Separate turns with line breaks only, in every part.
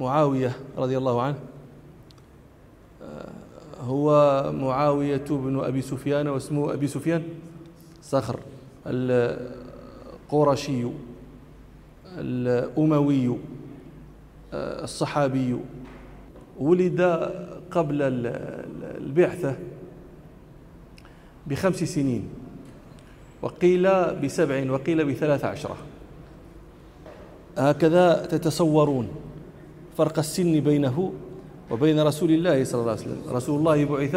معاوية رضي الله عنه. هو معاوية بن أبي سفيان واسمه أبي سفيان صخر القرشي الأموي الصحابي. ولد قبل البعثة بخمس سنين وقيل بسبع وقيل بثلاث عشرة. هكذا تتصورون فرق السن بينه وبين رسول الله صلى الله عليه وسلم. رسول الله بعث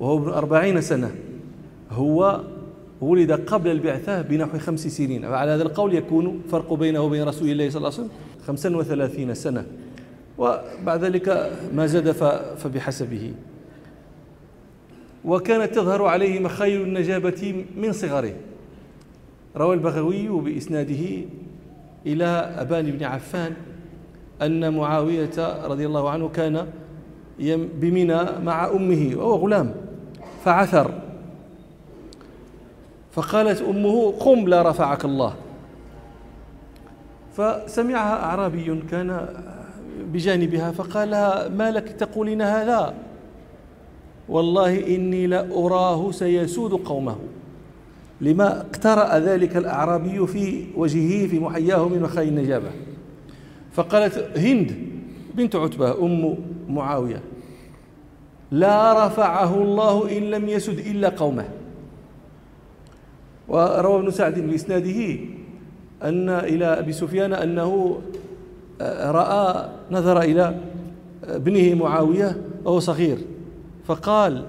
وهو ابن أربعين سنة. هو ولد قبل البعثة بنحو خمس سنين. وعلى هذا القول يكون فرق بينه وبين رسول الله صلى الله عليه وسلم خمسا وثلاثين سنة. وبعد ذلك ما زاد فبحسبه. وكانت تظهر عليه مخايل النجابة من صغره. روى البغوي بإسناده إلى أبان بن عفان أن معاوية رضي الله عنه كان بمنى مع أمه وهو غلام فعثر. فقالت أمه قم لا رفعك الله. فسمعها أعرابي كان بجانبها فقال لها ما لك تقولين هذا؟ والله إني لأراه سيسود قومه. لما اقترأ ذلك الأعرابي في وجهه في محياه من مخاي النجابة. فقالت هند بنت عتبة أم معاوية لا رفعه الله إن لم يسد إلا قومه. وروى ابن سعد بإسناده أن إلى أبي سفيان أنه رأى نظر إلى ابنه معاوية وهو صغير فقال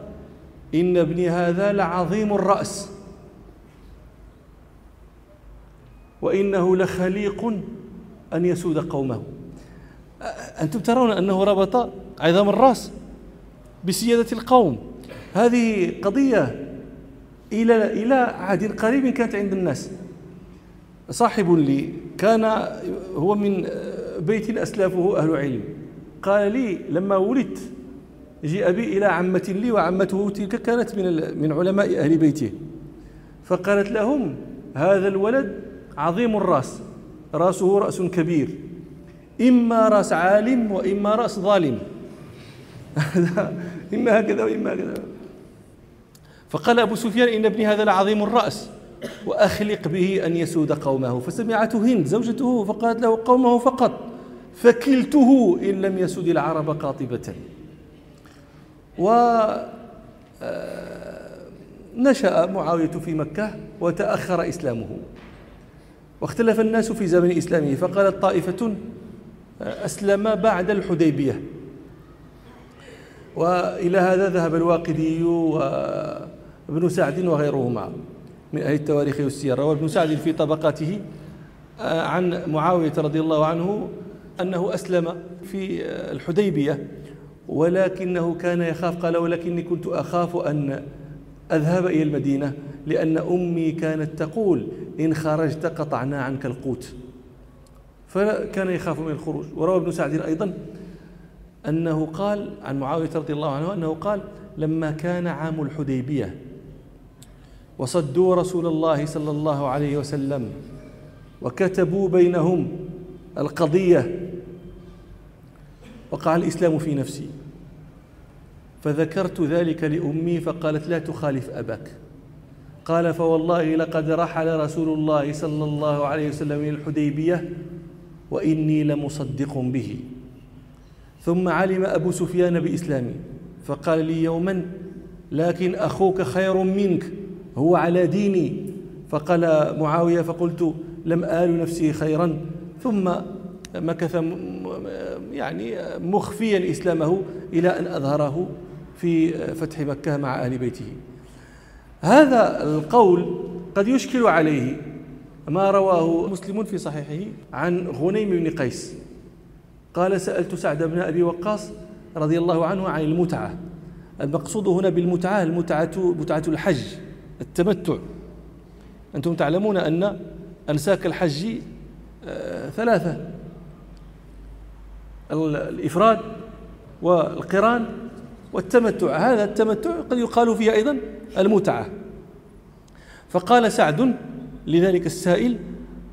إن ابني هذا لعظيم الرأس وإنه لخليق أن يسود قومه. أنتم ترون أنه ربط عظام الرأس بسيادة القوم. هذه قضية إلى إلى عهد قريب كانت عند الناس. صاحب لي كان هو من بيت أسلافه أهل علم. قال لي لما ولدت جيء بي إلى عمة لي وعمته تلك كانت من من علماء أهل بيته. فقالت لهم هذا الولد عظيم الرأس. رأسه رأس كبير إما رأس عالم وإما رأس ظالم. إما هكذا وإما هكذا. فقال أبو سفيان إن ابني هذا لعظيم الرأس وأخلق به أن يسود قومه. فسمعته هند زوجته فقالت له قومه فقط. فكلته إن لم يسد العرب قاطبة. و آه، نشأ معاوية في مكة وتأخر إسلامه. واختلف الناس في زمن إسلامه فقالت طائفة آه، أسلم بعد الحديبية. وإلى هذا ذهب الواقدي وابن سعد وغيرهما من أهل التواريخ والسير روى ابن سعد في طبقاته آه، عن معاوية رضي الله عنه أنه أسلم في الحديبية ولكنه كان يخاف. قال ولكني كنت أخاف أن أذهب إلى المدينة لأن أمي كانت تقول إن خرجت قطعنا عنك القوت. فكان يخاف من الخروج. وروى ابن سعد أيضا أنه قال عن معاوية رضي الله عنه أنه قال لما كان عام الحديبية وصدوا رسول الله صلى الله عليه وسلم وكتبوا بينهم القضية وقع الإسلام في نفسي. فذكرت ذلك لأمي فقالت لا تخالف أباك. قال فوالله لقد رحل رسول الله صلى الله عليه وسلم إلى الحديبية وإني لمصدق به. ثم علم أبو سفيان بإسلامي فقال لي يوما لكن أخوك خير منك هو على ديني. فقال معاوية فقلت لم آل نفسي خيرا. ثم مكث يعني مخفيا إسلامه إلى أن أظهره في فتح مكة مع أهل بيته. هذا القول قد يشكل عليه ما رواه مسلم في صحيحه عن غنيم بن قيس. قال سألت سعد بن أبي وقاص رضي الله عنه عن المتعة. المقصود هنا بالمتعة المتعة متعة الحج التمتع. أنتم تعلمون أن أنساك الحج آه، ثلاثة الإفراد والقران والتمتع. هذا التمتع قد يقال فيه أيضا المتعة. فقال سعد لذلك السائل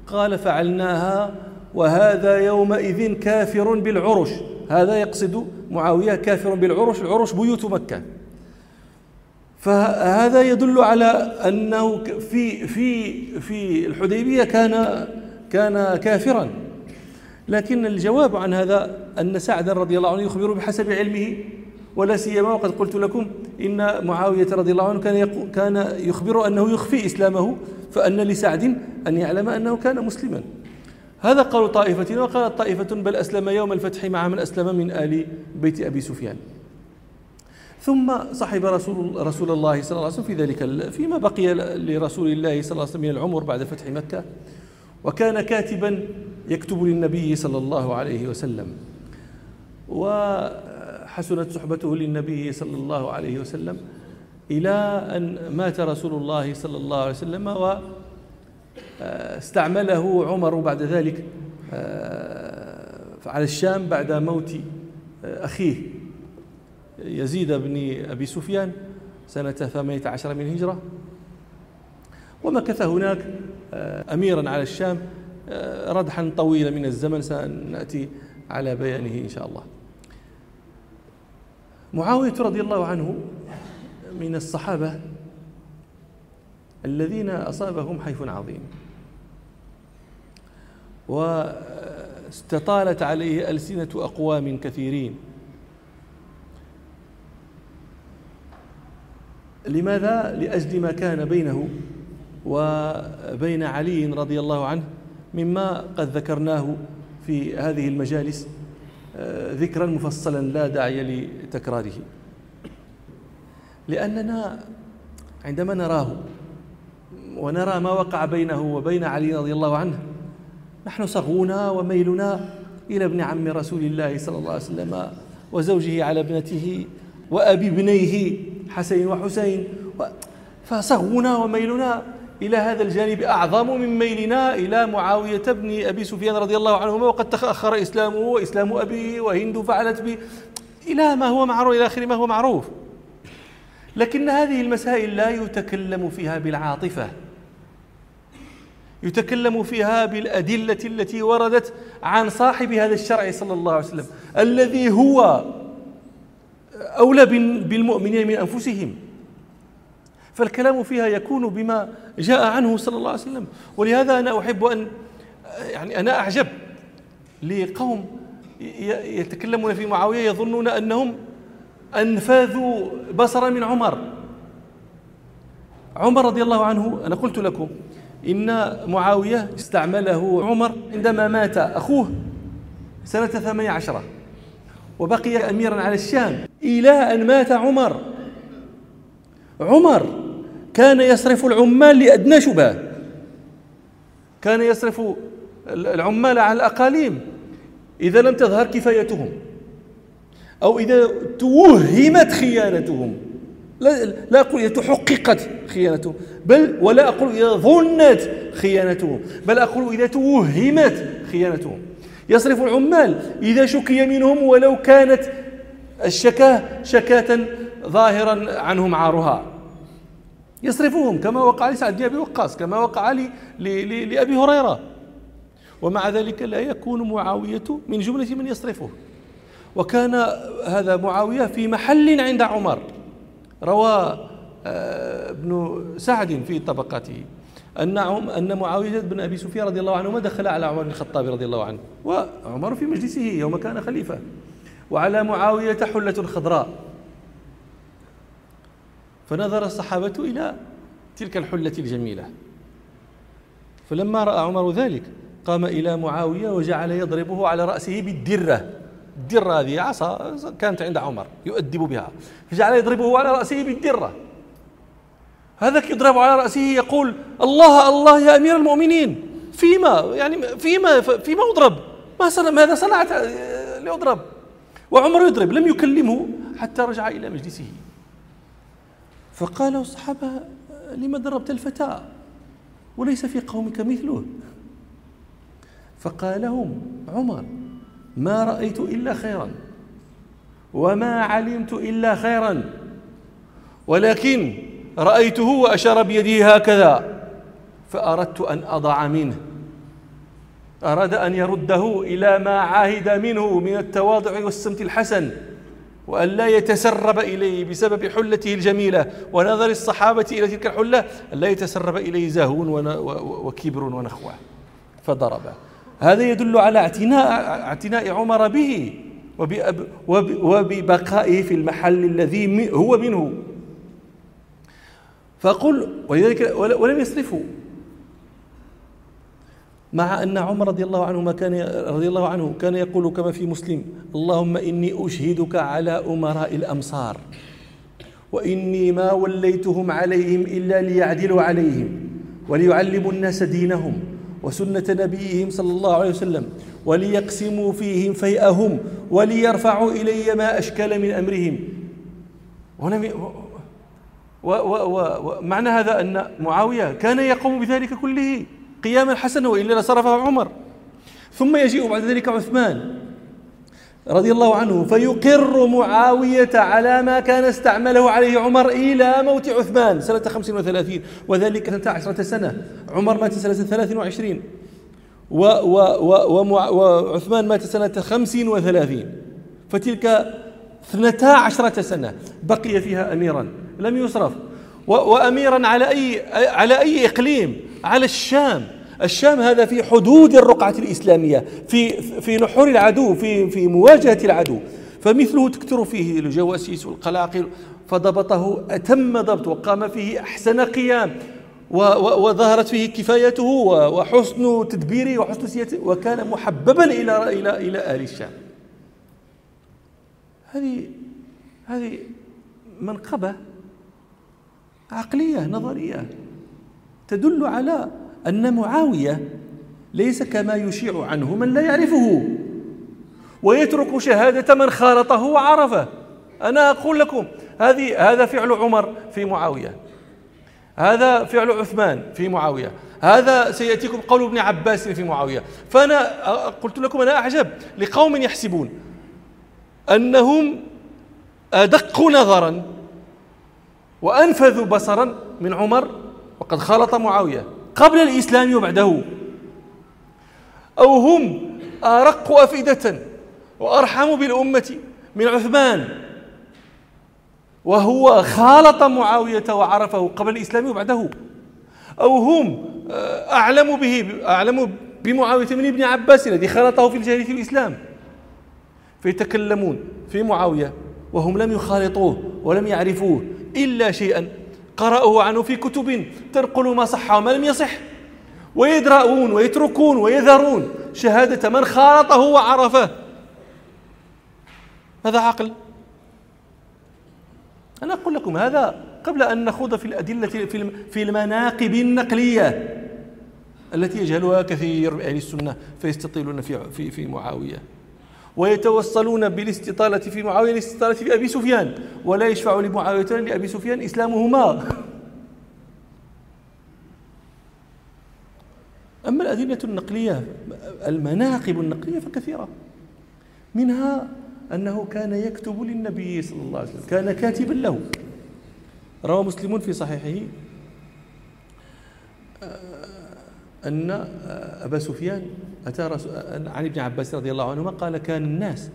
قال فعلناها وهذا يومئذ كافر بالعرش. هذا يقصد معاوية كافر بالعرش العرش بيوت مكة. فهذا يدل على أنه في في في الحديبية كان كان كافرا. لكن الجواب عن هذا أن سعدا رضي الله عنه يخبر بحسب علمه ولا سيما وقد قلت لكم إن معاوية رضي الله عنه كان كان يخبر أنه يخفي إسلامه فأن لسعد أن يعلم أنه كان مسلما. هذا قول طائفة وقالت طائفة بل أسلم يوم الفتح مع من أسلم من آل بيت أبي سفيان. ثم صحب رسول رسول الله صلى الله عليه وسلم في ذلك فيما بقي لرسول الله صلى الله عليه وسلم من العمر بعد فتح مكة. وكان كاتبا يكتب للنبي صلى الله عليه وسلم. وحسنت صحبته للنبي صلى الله عليه وسلم إلى أن مات رسول الله صلى الله عليه وسلم واستعمله عمر بعد ذلك آه، على الشام بعد موت أخيه يزيد بن أبي سفيان سنة ثمانية عشر من هجرة. ومكث هناك آه، أميرا على الشام آه، ردحا طويلا من الزمن سنأتي على بيانه إن شاء الله. معاوية رضي الله عنه من الصحابة الذين أصابهم حيف عظيم واستطالت عليه ألسنة أقوام كثيرين لماذا؟ لأجل ما كان بينه وبين علي رضي الله عنه مما قد ذكرناه في هذه المجالس ذكرا مفصلا لا داعي لتكراره. لأننا عندما نراه ونرى ما وقع بينه وبين علي رضي الله عنه نحن صغونا وميلنا إلى ابن عم رسول الله صلى الله عليه وسلم وزوجه على ابنته وأبي ابنيه حسين وحسين فصغونا وميلنا إلى هذا الجانب أعظم من ميلنا إلى معاوية بن أبي سفيان رضي الله عنهما وقد تأخر إسلامه وإسلام أبيه وهند فعلت به إلى ما هو معروف إلى آخر ما هو معروف. لكن هذه المسائل لا يتكلم فيها بالعاطفة. يتكلم فيها بالأدلة التي وردت عن صاحب هذا الشرع صلى الله عليه وسلم الذي هو أولى بالمؤمنين من أنفسهم. فالكلام فيها يكون بما جاء عنه صلى الله عليه وسلم. ولهذا أنا أحب أن يعني أنا أعجب لقوم يتكلمون في معاوية يظنون أنهم أنفاذوا بصرا من عمر. عمر رضي الله عنه أنا قلت لكم إن معاوية استعمله عمر عندما مات أخوه سنة ثمانية عشرة وبقي أميرا على الشام إلى أن مات عمر. عمر كان يصرف العمال لأدنى شبهة. كان يصرف العمال على الأقاليم. إذا لم تظهر كفايتهم. أو إذا توهمت خيانتهم. لا, لا أقول إذا تحققت خيانتهم. بل ولا أقول إذا ظنت خيانتهم. بل أقول إذا توهمت خيانتهم. يصرف العمال. إذا شكي منهم ولو كانت الشكاة شكاة ظاهرا عنهم عارها. يصرفهم كما وقع لسعد بن أبي وقاص كما وقع لأبي هريرة. ومع ذلك لا يكون معاوية من جملة من يصرفه. وكان هذا معاوية في محل عند عمر. روى آه، ابن سعد في طبقاته. أن أن معاوية بن أبي سفيان رضي الله عنهما دخل على عمر بن الخطاب رضي الله عنه. وعمر في مجلسه يوم كان خليفة. وعلى معاوية حلة خضراء. فنظر الصحابة إلى تلك الحلة الجميلة. فلما رأى عمر ذلك قام إلى معاوية وجعل يضربه على رأسه بالدرة. الدرة هذه عصا كانت عند عمر يؤدب بها. فجعل يضربه على رأسه بالدرة. هذاك يضرب على رأسه يقول الله الله يا أمير المؤمنين فيما يعني فيما فيما أضرب؟ ما صنع ماذا صنعت؟ لأضرب. وعمر يضرب لم يكلمه حتى رجع إلى مجلسه. فقال الصحابة لما ضربت الفتى وليس في قومك مثله. فقال لهم عمر ما رأيت إلا خيرا وما علمت إلا خيرا ولكن رأيته وأشار بيده هكذا فأردت أن أضع منه. أراد أن يرده إلى ما عاهد منه من التواضع والسمت الحسن. وأن لا يتسرب إليه بسبب حلته الجميلة ونظر الصحابة إلى تلك الحلة أن لا يتسرب إليه زهو وكبر ونخوة. فضربه هذا يدل على اعتناء اعتناء عمر به وببقائه في المحل الذي هو منه. فقل ولذلك ولم يصرفوا. مع أن عمر رضي الله عنه كان رضي الله عنه كان يقول كما في مسلم اللهم إني أشهدك على أمراء الأمصار وإني ما وليتهم عليهم إلا ليعدلوا عليهم وليعلموا الناس دينهم وسنة نبيهم صلى الله عليه وسلم وليقسموا فيهم فيئهم وليرفعوا إلي ما أشكل من أمرهم. ومعنى هذا أن معاوية كان يقوم بذلك كله. قياما حسنا وإلا لصرفه عمر. ثم يجيء بعد ذلك عثمان رضي الله عنه فيقر معاوية على ما كان استعمله عليه عمر إلى موت عثمان سنة 35 وذلك سنة عشرة سنة. عمر مات سنة 23 و و و وعثمان مات سنة 35 فتلك اثنتا عشرة سنة بقي فيها أميرا. لم يصرف. وأميرا على أي على أي إقليم؟ على الشام. الشام هذا في حدود الرقعة الإسلامية في في نحور العدو في في مواجهة العدو. فمثله تكثر فيه الجواسيس والقلاقل فضبطه أتم ضبط وقام فيه أحسن قيام. وظهرت فيه كفايته وحسن تدبيره وحسن سياسته وكان محببا إلى إلى إلى أهل الشام. هذه هذه منقبة عقلية نظرية. تدل على أن معاوية ليس كما يشيع عنه من لا يعرفه. ويترك شهادة من خالطه وعرفه. أنا أقول لكم هذه هذا فعل عمر في معاوية. هذا فعل عثمان في معاوية. هذا سيأتيكم قول ابن عباس في معاوية. فأنا قلت لكم أنا أعجب لقوم يحسبون أنهم أدق نظرا وأنفذوا بصرا من عمر وقد خالط معاوية قبل الإسلام وبعده. أو هم أرق أفئدة وأرحم بالأمة من عثمان. وهو خالط معاوية وعرفه قبل الإسلام وبعده. أو هم آه، أعلم به أعلم بمعاوية من ابن عباس الذي خالطه في الجاهلية الإسلام. فيتكلمون في معاوية وهم لم يخالطوه ولم يعرفوه. إلا شيئا. قرأوه عنه في كتب تنقل ما صح وما لم يصح. ويدرؤون ويتركون ويذرون شهادة من خالطه وعرفه. هذا عقل. أنا أقول لكم هذا قبل أن نخوض في الأدلة في المناقب النقلية التي يجهلها كثير من أهل السنة فيستطيلون في في في معاوية. ويتوصلون بالاستطالة في معاوية الاستطالة في أبي سفيان. ولا يشفع لمعاوية لأبي سفيان إسلامهما. أما الأدلة النقلية المناقب النقلية فكثيرة. منها أنه كان يكتب للنبي صلى الله عليه وسلم كان كاتبا له. روى مسلم في صحيحه أن أبا سفيان أتى عن ابن عباس رضي الله عنهما قال كان الناس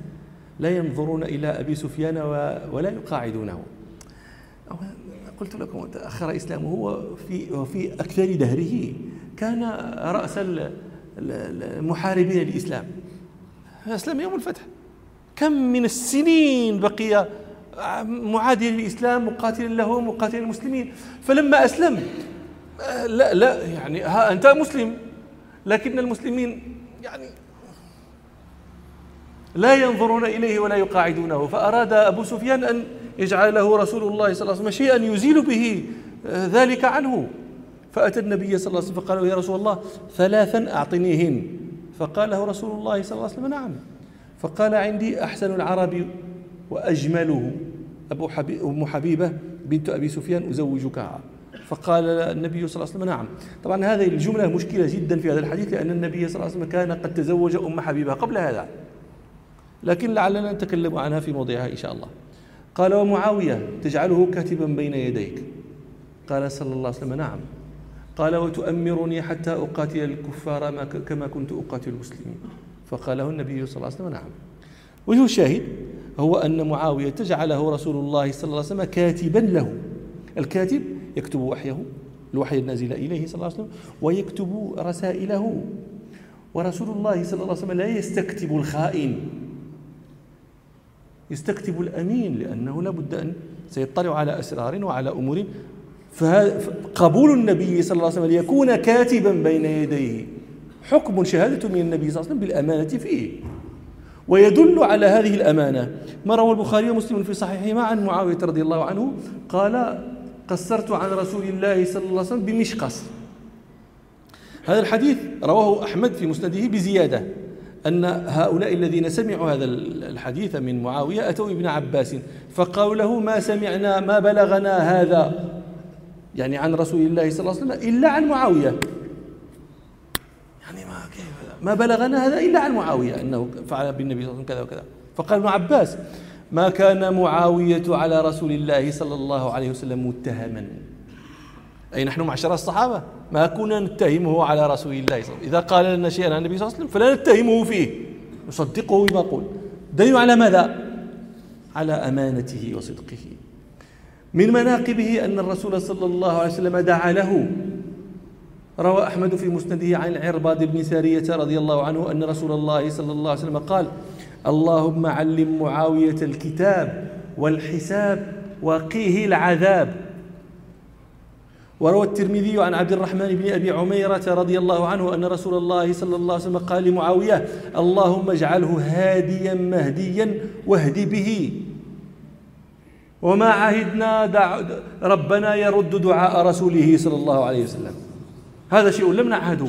لا ينظرون إلى أبي سفيان ولا يقاعدونه. قلت لكم تأخر إسلامه هو في وفي أكثر دهره كان رأس المحاربين للإسلام. أسلم يوم الفتح. كم من السنين بقي معاديا للإسلام مقاتلا له مقاتلا المسلمين فلما أسلم لا لا يعني ها أنت مسلم. لكن المسلمين يعني لا ينظرون إليه ولا يقاعدونه. فأراد أبو سفيان أن يجعل له رسول الله صلى الله عليه وسلم شيئا يزيل به آه، ذلك عنه. فأتى النبي صلى الله عليه وسلم فقال يا رسول الله ثلاثا أعطنيهن. فقال له رسول الله صلى الله عليه وسلم نعم. فقال عندي أحسن العرب وأجمله. أبو حبيب أم حبيبة بنت أبي سفيان أزوجكها فقال النبي صلى الله عليه وسلم نعم. طبعا هذه الجملة مشكلة جدا في هذا الحديث لأن النبي صلى الله عليه وسلم كان قد تزوج أم حبيبة قبل هذا. لكن لعلنا نتكلم عنها في موضعها إن شاء الله. قال ومعاوية تجعله كاتبا بين يديك. قال صلى الله عليه وسلم نعم. قال وتؤمرني حتى أقاتل الكفار كما كنت أقاتل المسلمين. فقال له النبي صلى الله عليه وسلم نعم. وجه الشاهد هو أن معاوية جعله رسول الله صلى الله عليه وسلم كاتبا له. الكاتب يكتب وحيه الوحي النازل إليه صلى الله عليه وسلم ويكتب رسائله. ورسول الله صلى الله عليه وسلم لا يستكتب الخائن. يستكتب الأمين لأنه لا بد أن سيطلع على أسرار وعلى أمور. فقبول النبي صلى الله عليه وسلم ليكون كاتبا بين يديه. حكم شهادة من النبي صلى الله عليه وسلم بالأمانة فيه. ويدل على هذه الأمانة. ما روى البخاري ومسلم في صحيحهما عن معاوية رضي الله عنه؟ قال قصرت عن رسول الله صلى الله عليه وسلم بمشقص. هذا الحديث رواه أحمد في مسنده بزيادة أن هؤلاء الذين سمعوا هذا الحديث من معاوية أتوا ابن عباس فقالوا له ما سمعنا ما بلغنا هذا يعني عن رسول الله صلى الله عليه وسلم إلا عن معاوية. يعني ما كيف ما بلغنا هذا إلا عن معاوية أنه فعل بالنبي صلى الله عليه وسلم كذا وكذا. فقال ابن عباس ما كان معاوية على رسول الله صلى الله عليه وسلم متهما. أي نحن معشر الصحابة. ما كنا نتهمه على رسول الله صلى الله عليه وسلم. إذا قال لنا شيئا عن النبي صلى الله عليه وسلم فلا نتهمه فيه. نصدقه بما يقول دليل على ماذا؟ على أمانته وصدقه. من مناقبه أن الرسول صلى الله عليه وسلم دعا له. روى أحمد في مسنده عن العرباض بن سارية رضي الله عنه أن رسول الله صلى الله عليه وسلم قال اللهم علم معاوية الكتاب والحساب وقيه العذاب. وروى الترمذي عن عبد الرحمن بن أبي عميرة رضي الله عنه أن رسول الله صلى الله عليه وسلم قال لمعاوية اللهم اجعله هاديا مهديا واهد به. وما عهدنا دع ربنا يرد دعاء رسوله صلى الله عليه وسلم. هذا شيء لم نعهده.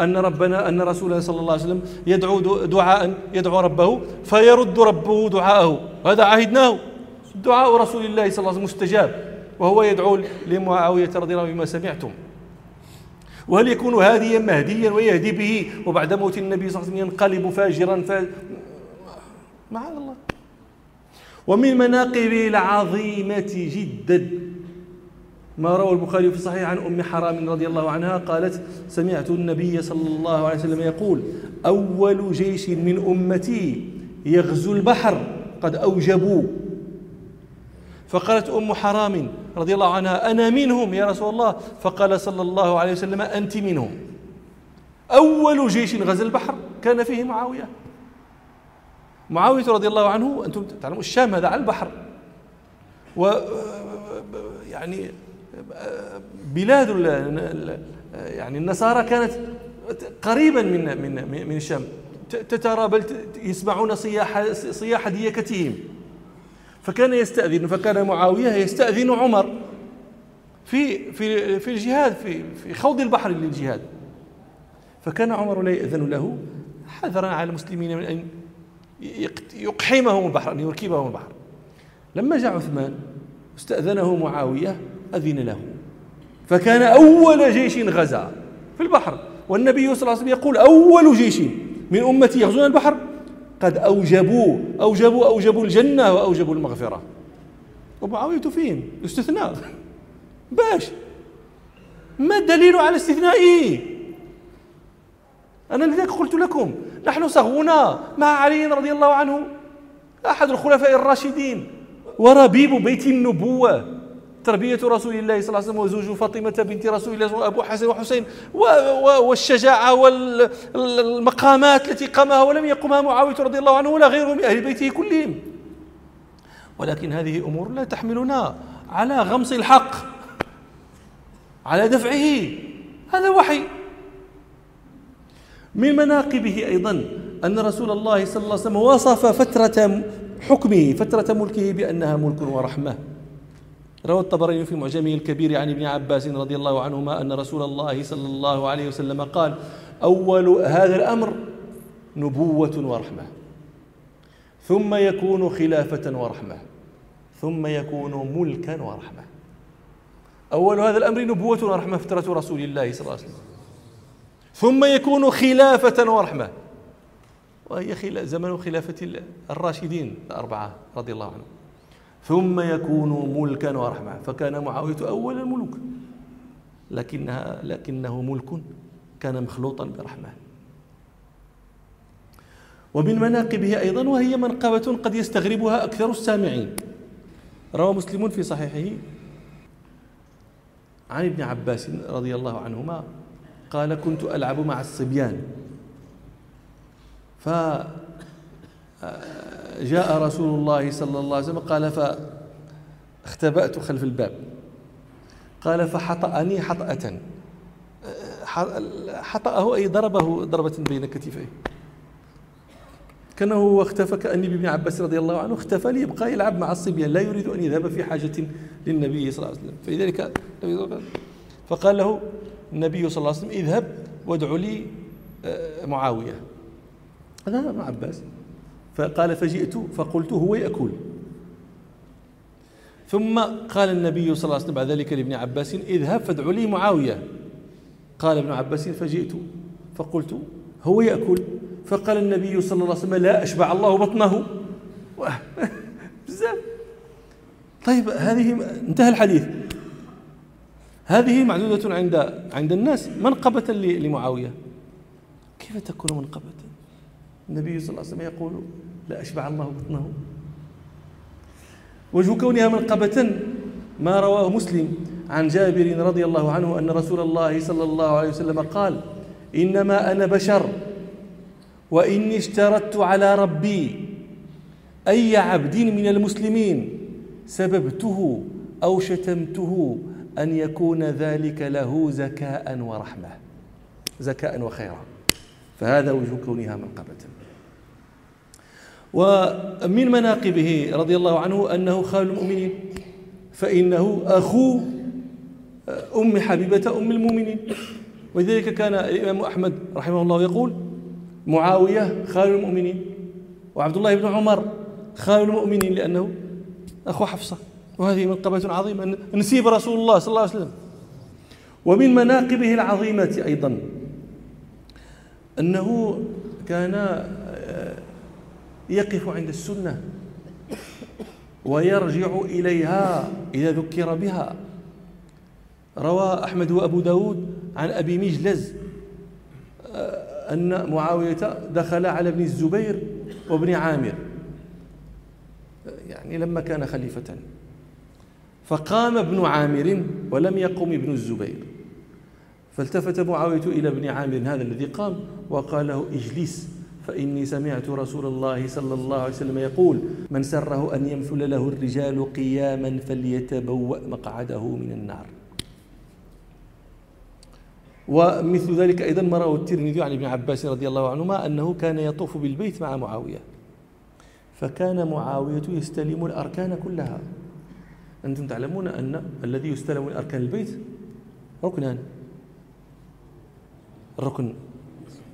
أن ربنا أن رسوله صلى الله عليه وسلم يدعو دعاء يدعو ربه فيرد ربه دعاءه. هذا عهدناه. دعاء رسول الله صلى الله عليه وسلم مستجاب. وهو يدعو لمعاوية رضي الله بما سمعتم. وهل يكون هاديا مهديا ويهدي به؟ وبعد موت النبي صلى الله عليه وسلم ينقلب فاجرا ف... معاذ الله. ومن مناقبه العظيمة جدا. ما روى البخاري في الصحيح عن أم حرام رضي الله عنها قالت سمعت النبي صلى الله عليه وسلم يقول أول جيش من أمتي يغزو البحر قد أوجبوا. فقالت أم حرام رضي الله عنها أنا منهم يا رسول الله. فقال صلى الله عليه وسلم أنت منهم. أول جيش غزا البحر كان فيه معاوية. معاوية رضي الله عنه أنتم تعلمون الشام هذا على البحر. و يعني بلاد يعني النصارى كانت قريبا من من من الشام. تترى بل يسمعون صياح صياح ديكتهم. فكان يستأذن فكان معاوية يستأذن عمر في في في الجهاد في في خوض البحر للجهاد. فكان عمر لا يأذن له. حذرا على المسلمين من أن يقحمهم البحر أن يركبهم البحر. لما جاء عثمان استأذنه معاوية. أذن له. فكان أول جيش غزا في البحر. والنبي صلى الله عليه وسلم يقول أول جيش من أمتي يغزون البحر. قد أوجبوا أوجبوا أوجبوا الجنة وأوجبوا المغفرة. ومعاوية فيهم استثناء. باش. ما الدليل على استثنائه أنا لذلك قلت لكم نحن صغونا مع علي رضي الله عنه أحد الخلفاء الراشدين. وربيب بيت النبوة. تربية رسول الله صلى الله عليه وسلم وزوج فاطمة بنت رسول الله أبو حسن وحسين والشجاعة والمقامات التي قامها ولم يقمها معاوية رضي الله عنه ولا غيره من أهل بيته كلهم. ولكن هذه أمور لا تحملنا على غمص الحق على دفعه. هذا وحي. من مناقبه أيضا أن رسول الله صلى الله عليه وسلم وصف فترة حكمه فترة ملكه بأنها ملك ورحمة. روى الطبراني في معجمه الكبير عن ابن عباس رضي الله عنهما أن رسول الله صلى الله عليه وسلم قال أول هذا الأمر نبوة ورحمة ثم يكون خلافة ورحمة ثم يكون ملكا ورحمة. أول هذا الأمر نبوة ورحمة فترة رسول الله صلى الله عليه وسلم. ثم يكون خلافة ورحمة وهي زمن خلافة الراشدين الأربعة رضي الله عنهم. ثم يكون ملكا ورحمة فكان معاوية أول الملوك. لكنها لكنه ملك كان مخلوطا برحمه ومن مناقبه أيضا وهي منقبة قد يستغربها أكثر السامعين. روى مسلم في صحيحه عن ابن عباس رضي الله عنهما قال كنت ألعب مع الصبيان. فجاء رسول الله صلى الله عليه وسلم قال فاختبأت خلف الباب. قال فحطأني حطأة. حطأه أي ضربه ضربة بين كتفيه. كأنه هو اختفى كأني بابن عباس رضي الله عنه اختفى ليبقى يلعب مع الصبيان لا يريد أن يذهب في حاجة للنبي صلى الله عليه وسلم. فلذلك فقال له النبي صلى الله عليه وسلم اذهب وادع لي آه، معاوية. هذا ابن عباس. فقال فجئت فقلت هو يأكل. ثم قال النبي صلى الله عليه وسلم بعد ذلك لابن عباس اذهب فادع لي معاوية. قال ابن عباس فجئت فقلت هو يأكل. فقال النبي صلى الله عليه وسلم لا أشبع الله بطنه. بزاف طيب هذه انتهى الحديث. هذه معدودة عند عند الناس منقبة لمعاوية. كيف تكون منقبة؟ النبي صلى الله عليه وسلم يقول لا أشبع الله بطنه. وجه كونها منقبة ما رواه مسلم عن جابر رضي الله عنه أن رسول الله صلى الله عليه وسلم قال إنما أنا بشر وإني اشترطت على ربي أي عبد من المسلمين سببته أو شتمته أن يكون ذلك له زكاء ورحمة. زكاء وخيرا. فهذا وجه كونها منقبة. ومن مناقبه رضي الله عنه أنه خال المؤمنين فإنه أخو أم حبيبة أم المؤمنين. ولذلك كان الإمام أحمد رحمه الله يقول معاوية خال المؤمنين وعبد الله بن عمر خال المؤمنين لأنه أخو حفصة. وهذه منقبة عظيمة نسيب رسول الله صلى الله عليه وسلم. ومن مناقبه العظيمة أيضا. أنه كان آه، يقف عند السنة ويرجع إليها إذا ذكر بها. روى أحمد وأبو داود عن أبي مجلز آه، أن معاوية دخل على ابن الزبير وابن عامر يعني لما كان خليفة. فقام ابن عامر ولم يقم ابن الزبير. فالتفت معاوية إلى ابن عامر هذا الذي قام وقال له اجلس فإني سمعت رسول الله صلى الله عليه وسلم يقول من سره أن يمثل له الرجال قياما فليتبوأ مقعده من النار. ومثل ذلك أيضا ما رواه الترمذي عن ابن عباس رضي الله عنهما أنه كان يطوف بالبيت مع معاوية. فكان معاوية يستلم الأركان كلها. أنتم تعلمون أن الذي يستلم من أركان البيت ركنان. الركن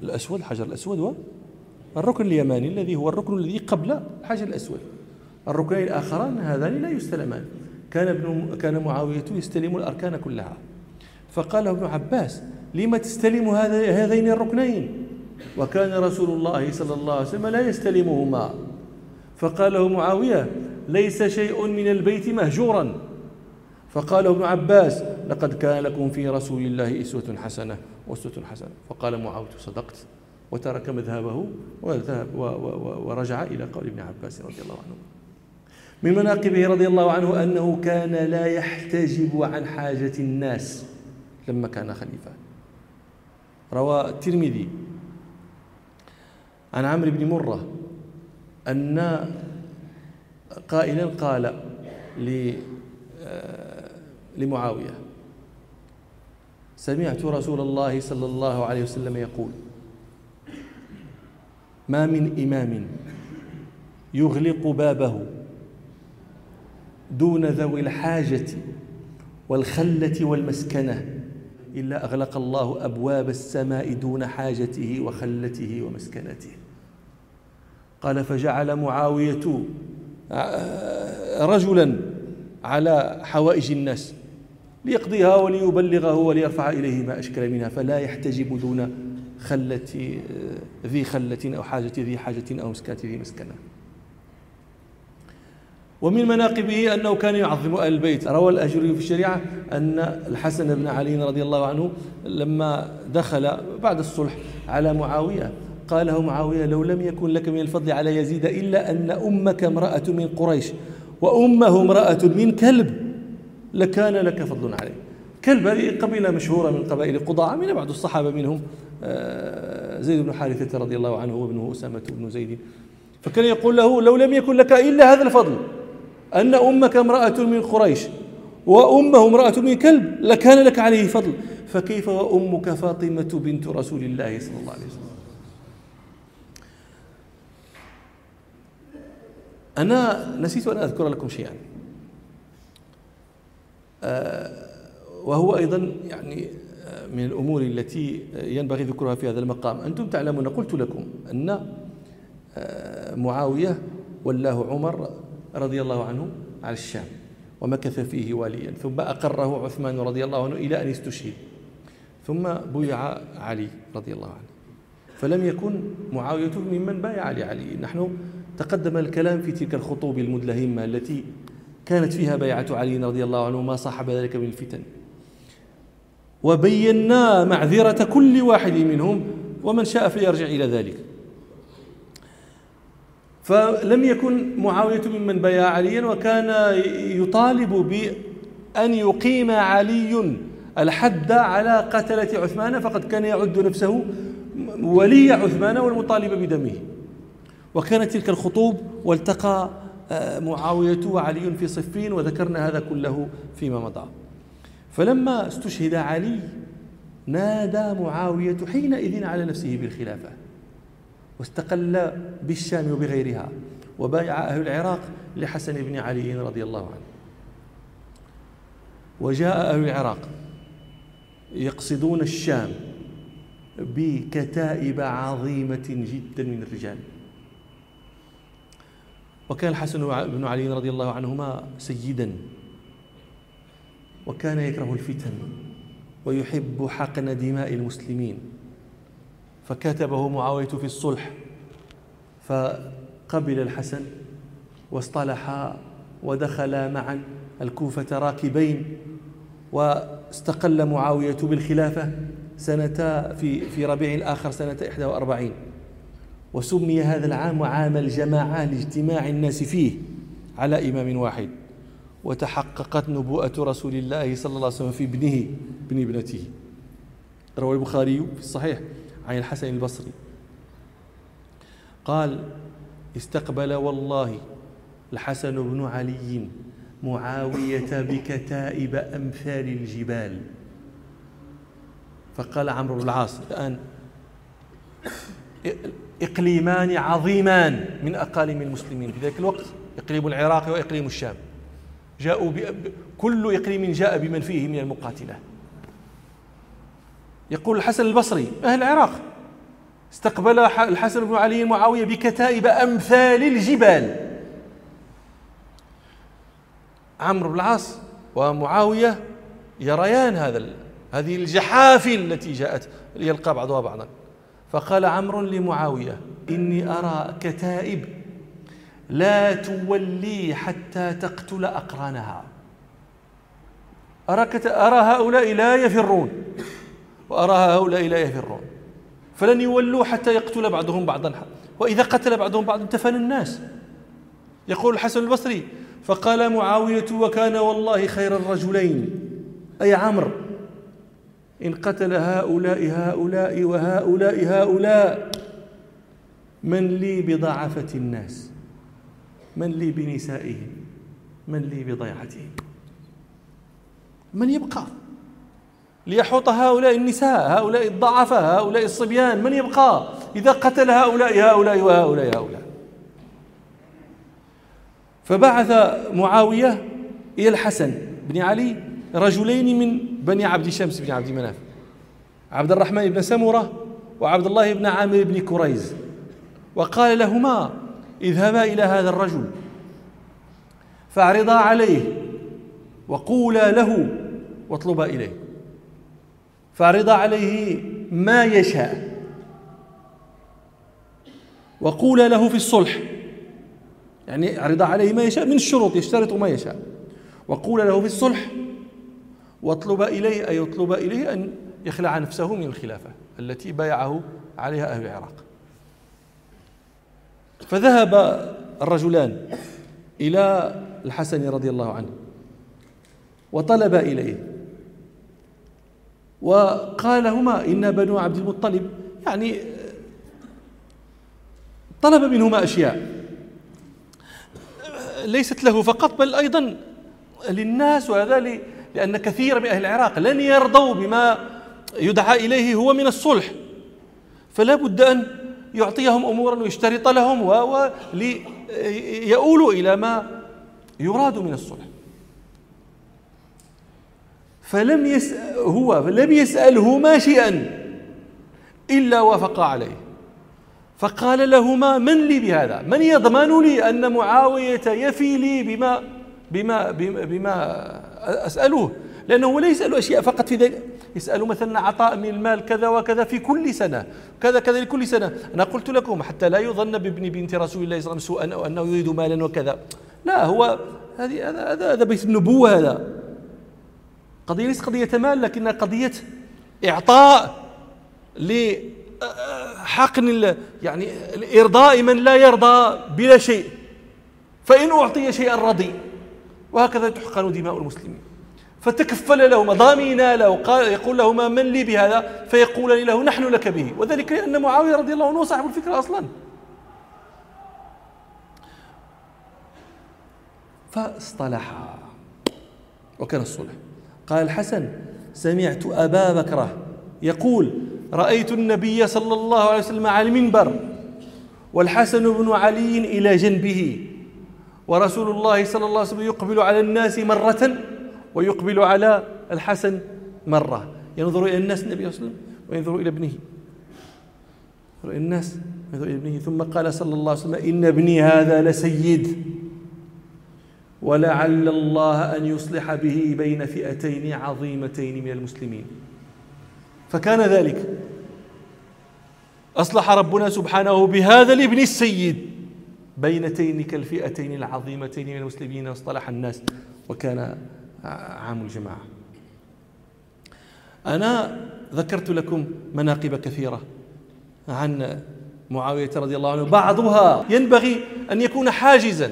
الأسود الحجر الأسود والركن اليماني الذي هو الركن الذي قبل الحجر الأسود. الركنين الآخران هذان لا يستلمان. كان ابن كان معاوية يستلم الأركان كلها. فقال ابن عباس لما تستلم هذين الركنين؟ وكان رسول الله صلى الله عليه وسلم لا يستلمهما. فقال له معاوية ليس شيء من البيت مهجورا. فقال ابن عباس لقد كان لكم في رسول الله أسوة حسنة وأسوة حسنة. فقال معاوية صدقت. وترك مذهبه وذهب ورجع إلى قول ابن عباس رضي الله عنه. من مناقبه رضي الله عنه أنه كان لا يحتجب عن حاجة الناس لما كان خليفة. روى الترمذي عن عمرو بن مرة أن قائلا قال لمعاوية. سمعت رسول الله صلى الله عليه وسلم يقول ما من إمام يغلق بابه دون ذوي الحاجة والخلة والمسكنة إلا أغلق الله أبواب السماء دون حاجته وخلته ومسكنته. قال فجعل معاوية آه، رجلا على حوائج الناس ليقضيها وليبلغه وليرفع إليه ما أشكل منها فلا يحتجب دون خلة ذي خلة أو حاجة ذي حاجة أو مسكنة ذي مسكنة. ومن مناقبه أنه كان يعظم أهل البيت. روى الأجري في الشريعة أن الحسن بن علي رضي الله عنه لما دخل بعد الصلح على معاوية قال له معاوية لو لم يكن لك من الفضل على يزيد إلا أن أمك امرأة من قريش وأمه امرأة من كلب لكان لك فضل عليه. هذه قبيلة مشهورة من قبائل قضاعة من بعض الصحابة منهم آه، زيد بن حارثة رضي الله عنه وابنه أسامة بن زيد. فكان يقول له لو لم يكن لك إلا هذا الفضل أن أمك امرأة من قريش وأمه امرأة من كلب لكان لك عليه فضل. فكيف وأمك فاطمة بنت رسول الله صلى الله عليه وسلم؟ أنا نسيت أن أذكر لكم شيئا. وهو أيضا يعني آه، من الأمور التي ينبغي ذكرها في هذا المقام. أنتم تعلمون قلت لكم أن آه، معاوية ولاه عمر رضي الله عنه على الشام ومكث فيه واليا ثم أقره عثمان رضي الله عنه إلى أن استشهد ثم بويع علي رضي الله عنه. فلم يكن معاوية ممن بايع لعلي. نحن تقدم الكلام في تلك الخطوب المدلهمة التي كانت فيها بيعة علي رضي الله عنه ما صاحب ذلك من الفتن وبينا معذرة كل واحد منهم ومن شاء فليرجع إلى ذلك. فلم يكن معاوية ممن بايع عليا وكان يطالب بأن يقيم علي الحد على قتلة عثمان فقد كان يعد نفسه ولي عثمان والمطالب بدمه. وكانت تلك الخطوب والتقى معاوية وعلي في صفين وذكرنا هذا كله فيما مضى. فلما استشهد علي نادى معاوية حينئذ على نفسه بالخلافة واستقل بالشام وبغيرها وبايع أهل العراق لحسن بن علي رضي الله عنه. وجاء أهل العراق يقصدون الشام بكتائب عظيمة جدا من الرجال. وكان الحسن بن علي رضي الله عنهما سيدا وكان يكره الفتن ويحب حقن دماء المسلمين. فكتبه معاوية في الصلح فقبل الحسن واصطلحا ودخلا معا الكوفة راكبين واستقل معاوية بالخلافة سنة في في ربيع الآخر سنة 41 وسمي هذا العام عام الجماعة لاجتماع الناس فيه على إمام واحد وتحققت نبوءة رسول الله صلى الله عليه وسلم في ابنه ابن ابنته. روى البخاري في الصحيح عن الحسن البصري. قال استقبل والله الحسن بن علي معاوية بكتائب أمثال الجبال. فقال عمرو بن العاص الآن إقليمان عظيمان من أقاليم المسلمين. في ذلك الوقت إقليم العراق وإقليم الشام. جاءوا كل إقليم جاء بمن فيه من المقاتلة. يقول الحسن البصري أهل العراق استقبل الحسن بن علي معاوية بكتائب أمثال الجبال. عمرو بن العاص ومعاوية يريان هذا هذه الجحافل التي جاءت ليلقى بعضها بعضا. فقال عمرو لمعاوية إني أرى كتائب. لا تولي حتى تقتل أقرانها. أرى, أرى هؤلاء لا يفرون. وأرى هؤلاء لا يفرون. فلن يولوا حتى يقتل بعضهم بعضا. وإذا قتل بعضهم بعضا انتفن الناس. يقول الحسن البصري فقال معاوية وكان والله خير الرجلين. أي عمرو إن قتل هؤلاء هؤلاء وهؤلاء هؤلاء من لي بضعفة الناس من لي بنسائهم من لي بضيعتهم. من يبقى؟ ليحوط هؤلاء النساء هؤلاء الضعفاء هؤلاء الصبيان من يبقى؟ إذا قتل هؤلاء هؤلاء وهؤلاء هؤلاء. فبعث معاوية إلى الحسن بن علي رجلين من بني عبد شمس بن عبد مناف. عبد الرحمن بن سمرة وعبد الله بن عامر بن كريز. وقال لهما اذهبا إلى هذا الرجل. فاعرضا عليه وقولا له واطلبا إليه. فاعرضا عليه ما يشاء. وقولا له في الصلح. يعني عرض عليه ما يشاء من الشروط يشترط ما يشاء. وقول له في الصلح واطلب إليه أي اطلب إليه أن يخلع نفسه من الخلافة التي بايعه عليها أهل العراق. فذهب الرجلان إلى الحسن رضي الله عنه وطلب إليه. وقال لهما إن بنو عبد المطلب يعني طلب منهما أشياء. ليست له فقط بل أيضا للناس وهذا لأن كثير من أهل العراق لن يرضوا بما يدعى إليه هو من الصلح. فلا بد أن يعطيهم أمورا ويشترط لهم وليؤولوا إلى ما يراد من الصلح. فلم يسأل هو لم يسألهما شيئا إلا وافق عليه. فقال لهما من لي بهذا؟ من يضمن لي أن معاوية يفي لي بما بما بما, بما أسأله لأنه لا يسأل أشياء فقط في ذلك. يسأل مثلا عطاء من المال كذا وكذا في كل سنة كذا كذا لكل سنة. أنا قلت لكم حتى لا يظن بابن بنت رسول الله صلى الله عليه وسلم سوءا أو أنه يريد مالا وكذا. لا هو هذه هذا هذا هذا بيت النبوة هذا. قضية ليست قضية مال لكنها قضية إعطاء لحقن يعني إرضاء من لا يرضى بلا شيء. فإن أعطي شيئا رضي. وهكذا تحقن دماء المسلمين. فتكفل لهما ضامنا له قال يقول لهما من لي بهذا؟ فيقولان له نحن لك به. وذلك لأن معاوية رضي الله عنه صاحب الفكرة أصلا. فاصطلحا وكان الصلح. قال الحسن سمعت أبا بكرة يقول رأيت النبي صلى الله عليه وسلم على المنبر والحسن بن علي إلى جنبه. ورسول الله صلى الله عليه وسلم يقبل على الناس مرة ويقبل على الحسن مرة. ينظر إلى الناس النبي صلى الله عليه وسلم وينظر إلى ابنه. ينظر إلى الناس ينظر إلى ابنه. ثم قال صلى الله عليه وسلم إن ابني هذا لسيد. ولعل الله أن يصلح به بين فئتين عظيمتين من المسلمين. فكان ذلك. أصلح ربنا سبحانه بهذا الابن السيد. بين تلك الفئتين العظيمتين من المسلمين واصطلح الناس وكان عام الجماعة. أنا ذكرت لكم مناقب كثيرة عن معاوية رضي الله عنه. بعضها ينبغي أن يكون حاجزا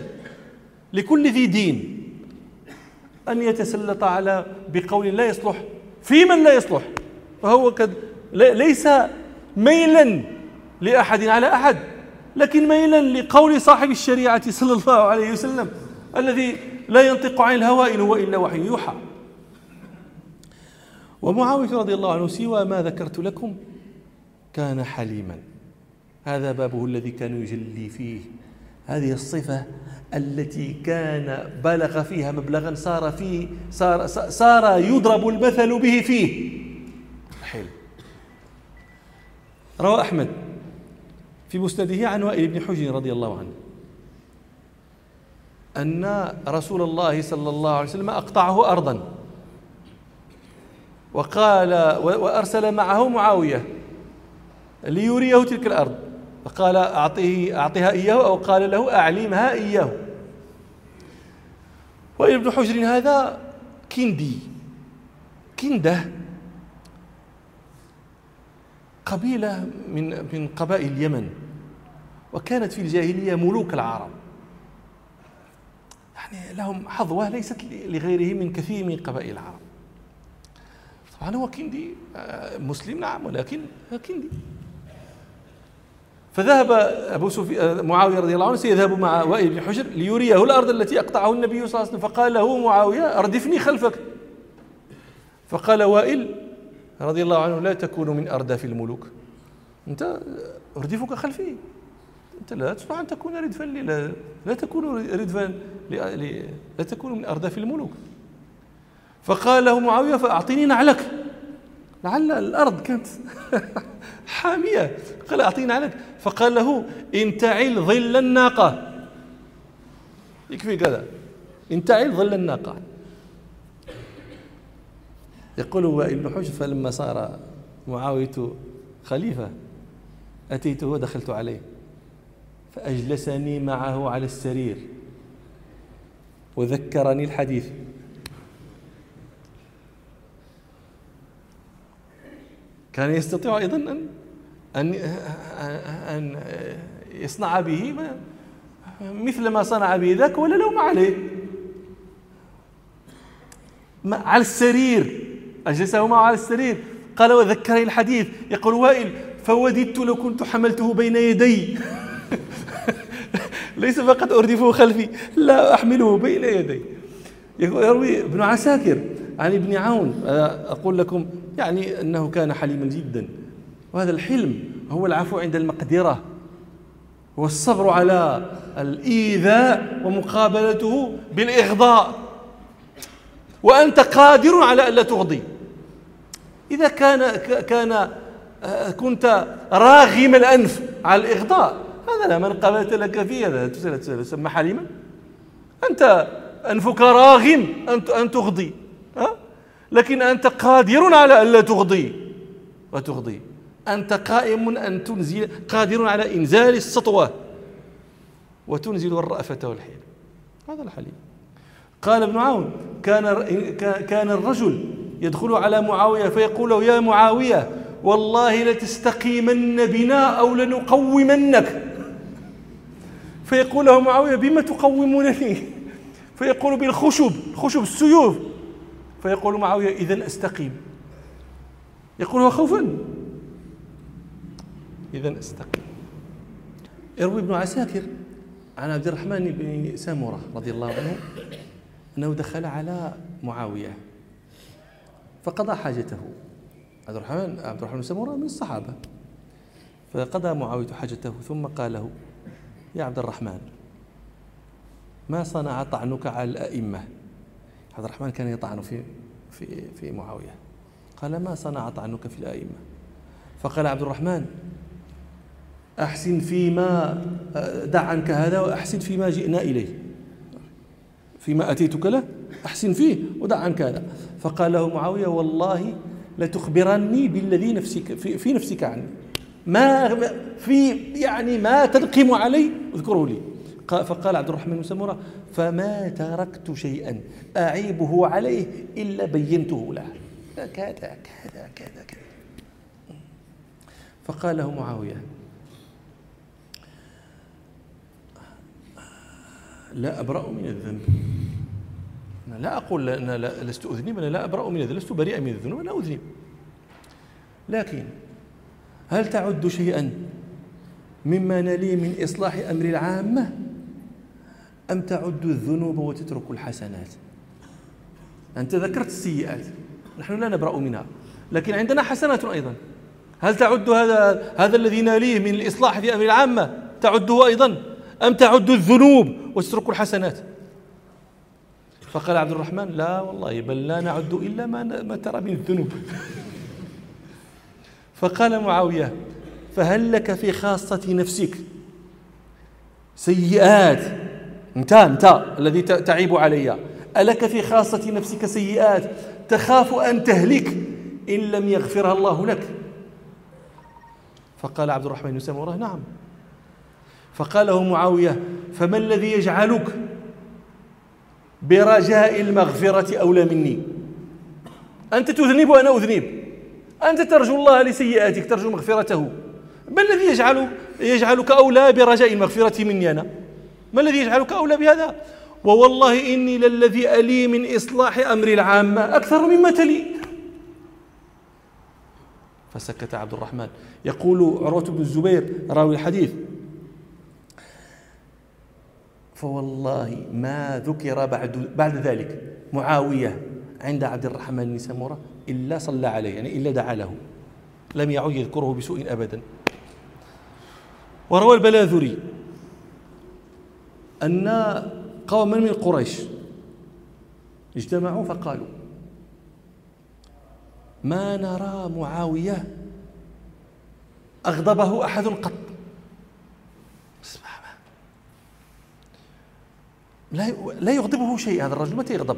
لكل ذي دين أن يتسلط على بقول لا يصلح في من لا يصلح. فهو قد ليس ميلا لأحد على أحد. لكن ميلا لقول صاحب الشريعة صلى الله عليه وسلم الذي لا ينطق عن الهوى إن هو إلا وحي يوحى. ومعاوية رضي الله عنه سوى ما ذكرت لكم كان حليما. هذا بابه الذي كان يجلي فيه. هذه الصفة التي كان بلغ فيها مبلغا صار فيه صار صار يضرب المثل به فيه. حلم روى أحمد. في مسنده عن وائل بن حجر رضي الله عنه. أن رسول الله صلى الله عليه وسلم أقطعه أرضا. وقال وأرسل معه معاوية ليريه تلك الأرض. فقال أعطيه أعطها إياه أو قال له أعلمها إياه. وابن حجر هذا كندي. كندة. قبيلة من من قبائل اليمن وكانت في الجاهلية ملوك العرب. يعني لهم حظوة ليست لغيرهم من كثير من قبائل العرب. طبعا هو كندي آه، مسلم نعم ولكن كندي. فذهب أبو سفيان معاوية رضي الله عنه سيذهب مع وائل بن حجر ليريه الأرض التي أقطعه النبي صلى الله عليه وسلم. فقال له معاوية أردفني خلفك. فقال وائل رضي الله عنه لا تكون من أرداف الملوك. أنت اردفك خلفي. أنت لا تستطيع أن تكون ردفا لا, لا تكون ردفا لا تكون من أرداف الملوك. فقال له معاوية فأعطيني نعلك. لعل الأرض كانت حامية. قال أعطيني نعلك. فقال له انتعل ظل الناقة. يكفي كذا. انتعل ظل الناقة. يقول ابن حجر فلما صار معاوية خليفة. اتيته ودخلت عليه. فأجلسني معه على السرير. وذكرني الحديث. كان يستطيع أيضا أن أن أن يصنع به مثل ما صنع به ذاك ولا لوم عليه. على السرير. أجلسه معه على السرير. قال وذكرني الحديث. يقول وائل فوددت لو كنت حملته بين يدي. ليس فقط أردفه خلفي لا أحمله بين يدي. يروي ابن عساكر عن ابن عون. أقول لكم يعني أنه كان حليما جدا. وهذا الحلم هو العفو عند المقدرة. والصبر على الإيذاء ومقابلته بالإغضاء. وأنت قادر على ألا تغضي. إذا كان كان آه، كنت راغم الأنف على الإغضاء هذا لا من قابلت لك فيه هذا تسمى حليما. أنت أنفك راغم أن تغضي لكن أنت قادر على ألا تغضي. وتغضي. أنت قائم أن تنزل قادر على إنزال السطوة. وتنزل الرأفة والحيل. هذا الحليم. قال ابن عون كان كان الرجل يدخل على معاوية فيقول له يا معاوية والله لتستقيمن بنا أو لنقومنك. فيقول له معاوية بما تقومونني؟ فيقول بالخشب خشب السيوف. فيقول معاوية إذا أستقيم. يقول خوفا. إذا أستقيم. يروي ابن عساكر عن عبد الرحمن بن سامورة رضي الله عنه أنه دخل على معاوية. فقضى حاجته. عبد الرحمن عبد الرحمن بن من الصحابة. فقضى معاوية حاجته ثم قال له يا عبد الرحمن ما صنع طعنك على الأئمة؟ عبد الرحمن كان يطعن في في في معاوية. قال ما صنع طعنك في الأئمة؟ فقال عبد الرحمن أحسن فيما دع عنك هذا وأحسن فيما جئنا إليه. فيما أتيتك له أحسن فيه ودع عنك هذا فقال له معاوية والله لتخبرني بالذي نفسك في, في نفسك عني. ما في يعني ما تلقم علي اذكره لي. فقال عبد الرحمن بن سمره فما تركت شيئا أعيبه عليه إلا بينته له. كذا كذا كذا كذا. فقال له معاوية لا أبرأ من الذنب. أنا لا أقول أنا لست أذنب أنا لا أبرأ من الذنب لست بريئا من الذنوب أنا أذنب. لكن هل تعد شيئا مما نلي من إصلاح أمر العامة؟ أم تعد الذنوب وتترك الحسنات؟ أنت ذكرت السيئات نحن لا نبرأ منها لكن عندنا حسنات أيضا. هل تعد هذا هذا الذي ناليه من الإصلاح في أمر العامة تعده أيضا؟ أم تعد الذنوب وتترك الحسنات؟ فقال عبد الرحمن لا والله بل لا نعد إلا ما, ما ترى من الذنوب فقال معاوية فهل لك في خاصة نفسك سيئات؟ انت انت الذي تعيب علي. ألك في خاصة نفسك سيئات؟ تخاف أن تهلك إن لم يغفرها الله لك. فقال عبد الرحمن بن سمره نعم. فقال له معاوية فما الذي يجعلك برجاء المغفرة أولى مني. أنت تذنب وأنا أذنب. أنت ترجو الله لسيئاتك ترجو مغفرته. ما الذي يجعل يجعلك أولى برجاء المغفرة مني أنا؟ ما الذي يجعلك أولى بهذا؟ ووالله إني للذي ألي من إصلاح أمر العامة أكثر مما تلي. فسكت عبد الرحمن. يقول عروة بن الزبير راوي الحديث فوالله ما ذكر بعد بعد ذلك معاوية عند عبد الرحمن بن سمرة إلا صلى عليه يعني إلا دعا له لم يعد يذكره بسوء أبدا. وروى البلاذري أن قوما من قريش اجتمعوا فقالوا ما نرى معاوية أغضبه أحد قط؟ لا يغضبه شيء هذا الرجل متى يغضب؟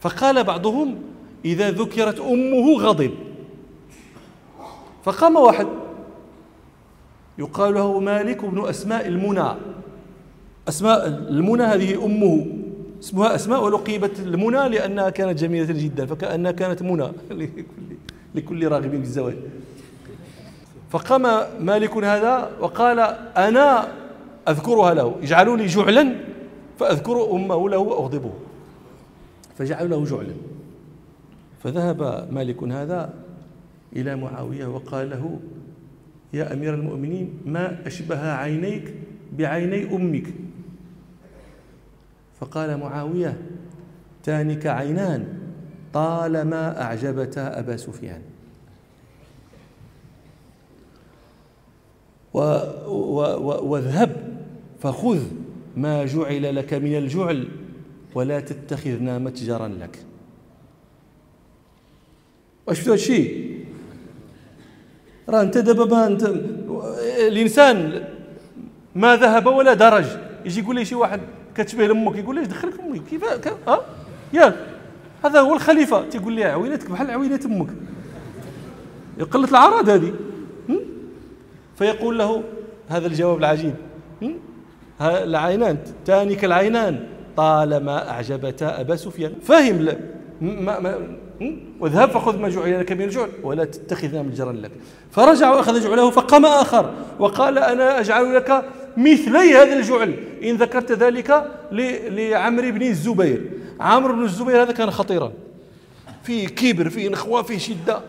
فقال بعضهم إذا ذكرت أمه غضب. فقام واحد يقال له مالك بن أسماء المنى. أسماء المنى هذه أمه. اسمها أسماء ولقيبت المنى لأنها كانت جميلة جدا فكأنها كانت منى لكل راغب في الزواج. فقام مالك هذا وقال أنا أذكرها له. اجعلوا لي جعلا فأذكر أمه له وأغضبه. فجعلوا له جعلا. فذهب مالك هذا إلى معاوية وقال له يا أمير المؤمنين ما أشبه عينيك بعيني أمك. فقال معاوية تانك عينان طالما أعجبتا أبا سفيان. واذهب فخذ ما جعل لك من الجعل ولا تتخذنا متجرا لك. واش هذا الشيء؟ راه أنت دابا ما انت الإنسان ما ذهب ولا درج. يجي يقول لي شي واحد كتشبه لأمك يقول لي دخلك أمك؟ كيف ها؟ ياك هذا هو الخليفة. تيقول لي عوينتك بحال عوينة أمك. قلة العراض هذه. فيقول له هذا الجواب العجيب. العينان تانك العينان طالما أعجبتا أبا سفيان. فاهم ما ما واذهب فخذ ما جعل لك من الجعل ولا تتخذنا من جرا لك. فرجع وأخذ جعله فقام آخر وقال أنا أجعل لك مثلي هذا الجعل. إن ذكرت ذلك لعمرو بن الزبير. عمرو بن الزبير هذا كان خطيرا. فيه كبر فيه نخوة فيه شدة.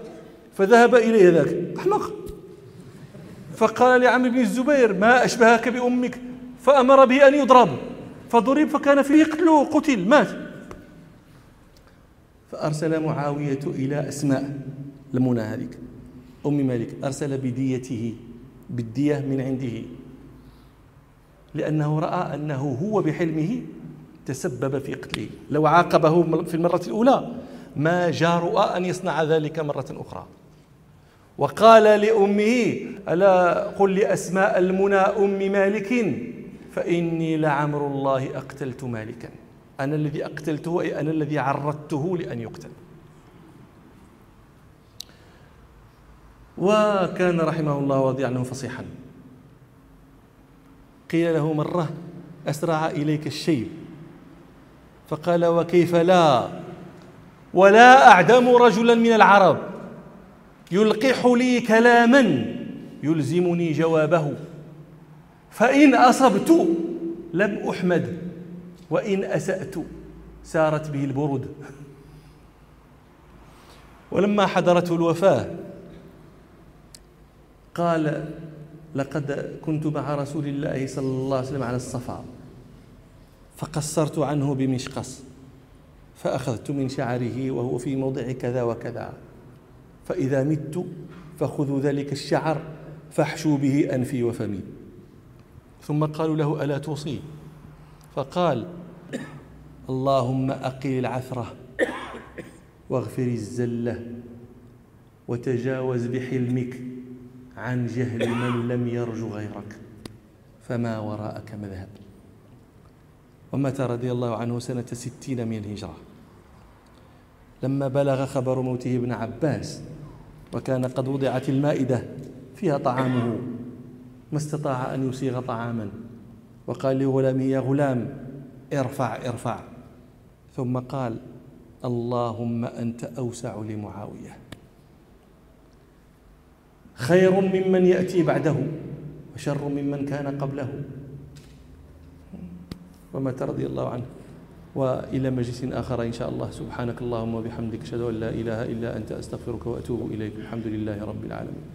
فذهب إليه ذاك. أحمق. فقال لعمرو بن الزبير ما أشبهك بأمك؟ فأمر به أن يضرب. فضرب فكان فيه قتله قتل مات. فأرسل معاوية إلى أسماء المنى هذيك أم مالك. أرسل بديته بالدية من عنده. لأنه رأى أنه هو بحلمه تسبب في قتله. لو عاقبه في المرة الأولى ما جارؤ أن يصنع ذلك مرة أخرى. وقال لأمه ألا قل لأسماء المنى أم مالك فإني لعمر الله أقتلت مالكا. أنا الذي أقتلته أي أنا الذي عرضته لأن يقتل. وكان رحمه الله وضي عنه فصيحا قيل له مرة أسرع إليك الشيب فقال وكيف لا؟ ولا أعدم رجلا من العرب. يلقح لي كلاما يلزمني جوابه. فإن أصبت لم أحمد وإن أسأت سارت به البرد ولما حضرته الوفاة قال لقد كنت مع رسول الله صلى الله عليه وسلم على الصفا فقصرت عنه بمشقص فأخذت من شعره وهو في موضع كذا وكذا فإذا مت فخذوا ذلك الشعر فاحشوا به أنفي وفمي. ثم قالوا له ألا توصي؟ فقال اللهم أقل العثرة واغفر الزلة وتجاوز بحلمك عن جهل من لم يرجو غيرك فما وراءك مذهب. ومات رضي الله عنه سنة ستين من الهجرة. لما بلغ خبر موته ابن عباس وكان قد وضعت المائدة فيها طعامه. ما استطاع أن يسيغ طعاما. وقال لغلامه يا غلام ارفع ارفع. ثم قال اللهم أنت أوسع لمعاوية. خير ممن يأتي بعده وشر ممن كان قبله. ومات رضي الله عنه. وإلى مجلس آخر إن شاء الله. سبحانك اللهم وبحمدك أشهد أن لا إله إلا أنت أستغفرك وأتوب إليك. الحمد لله رب العالمين.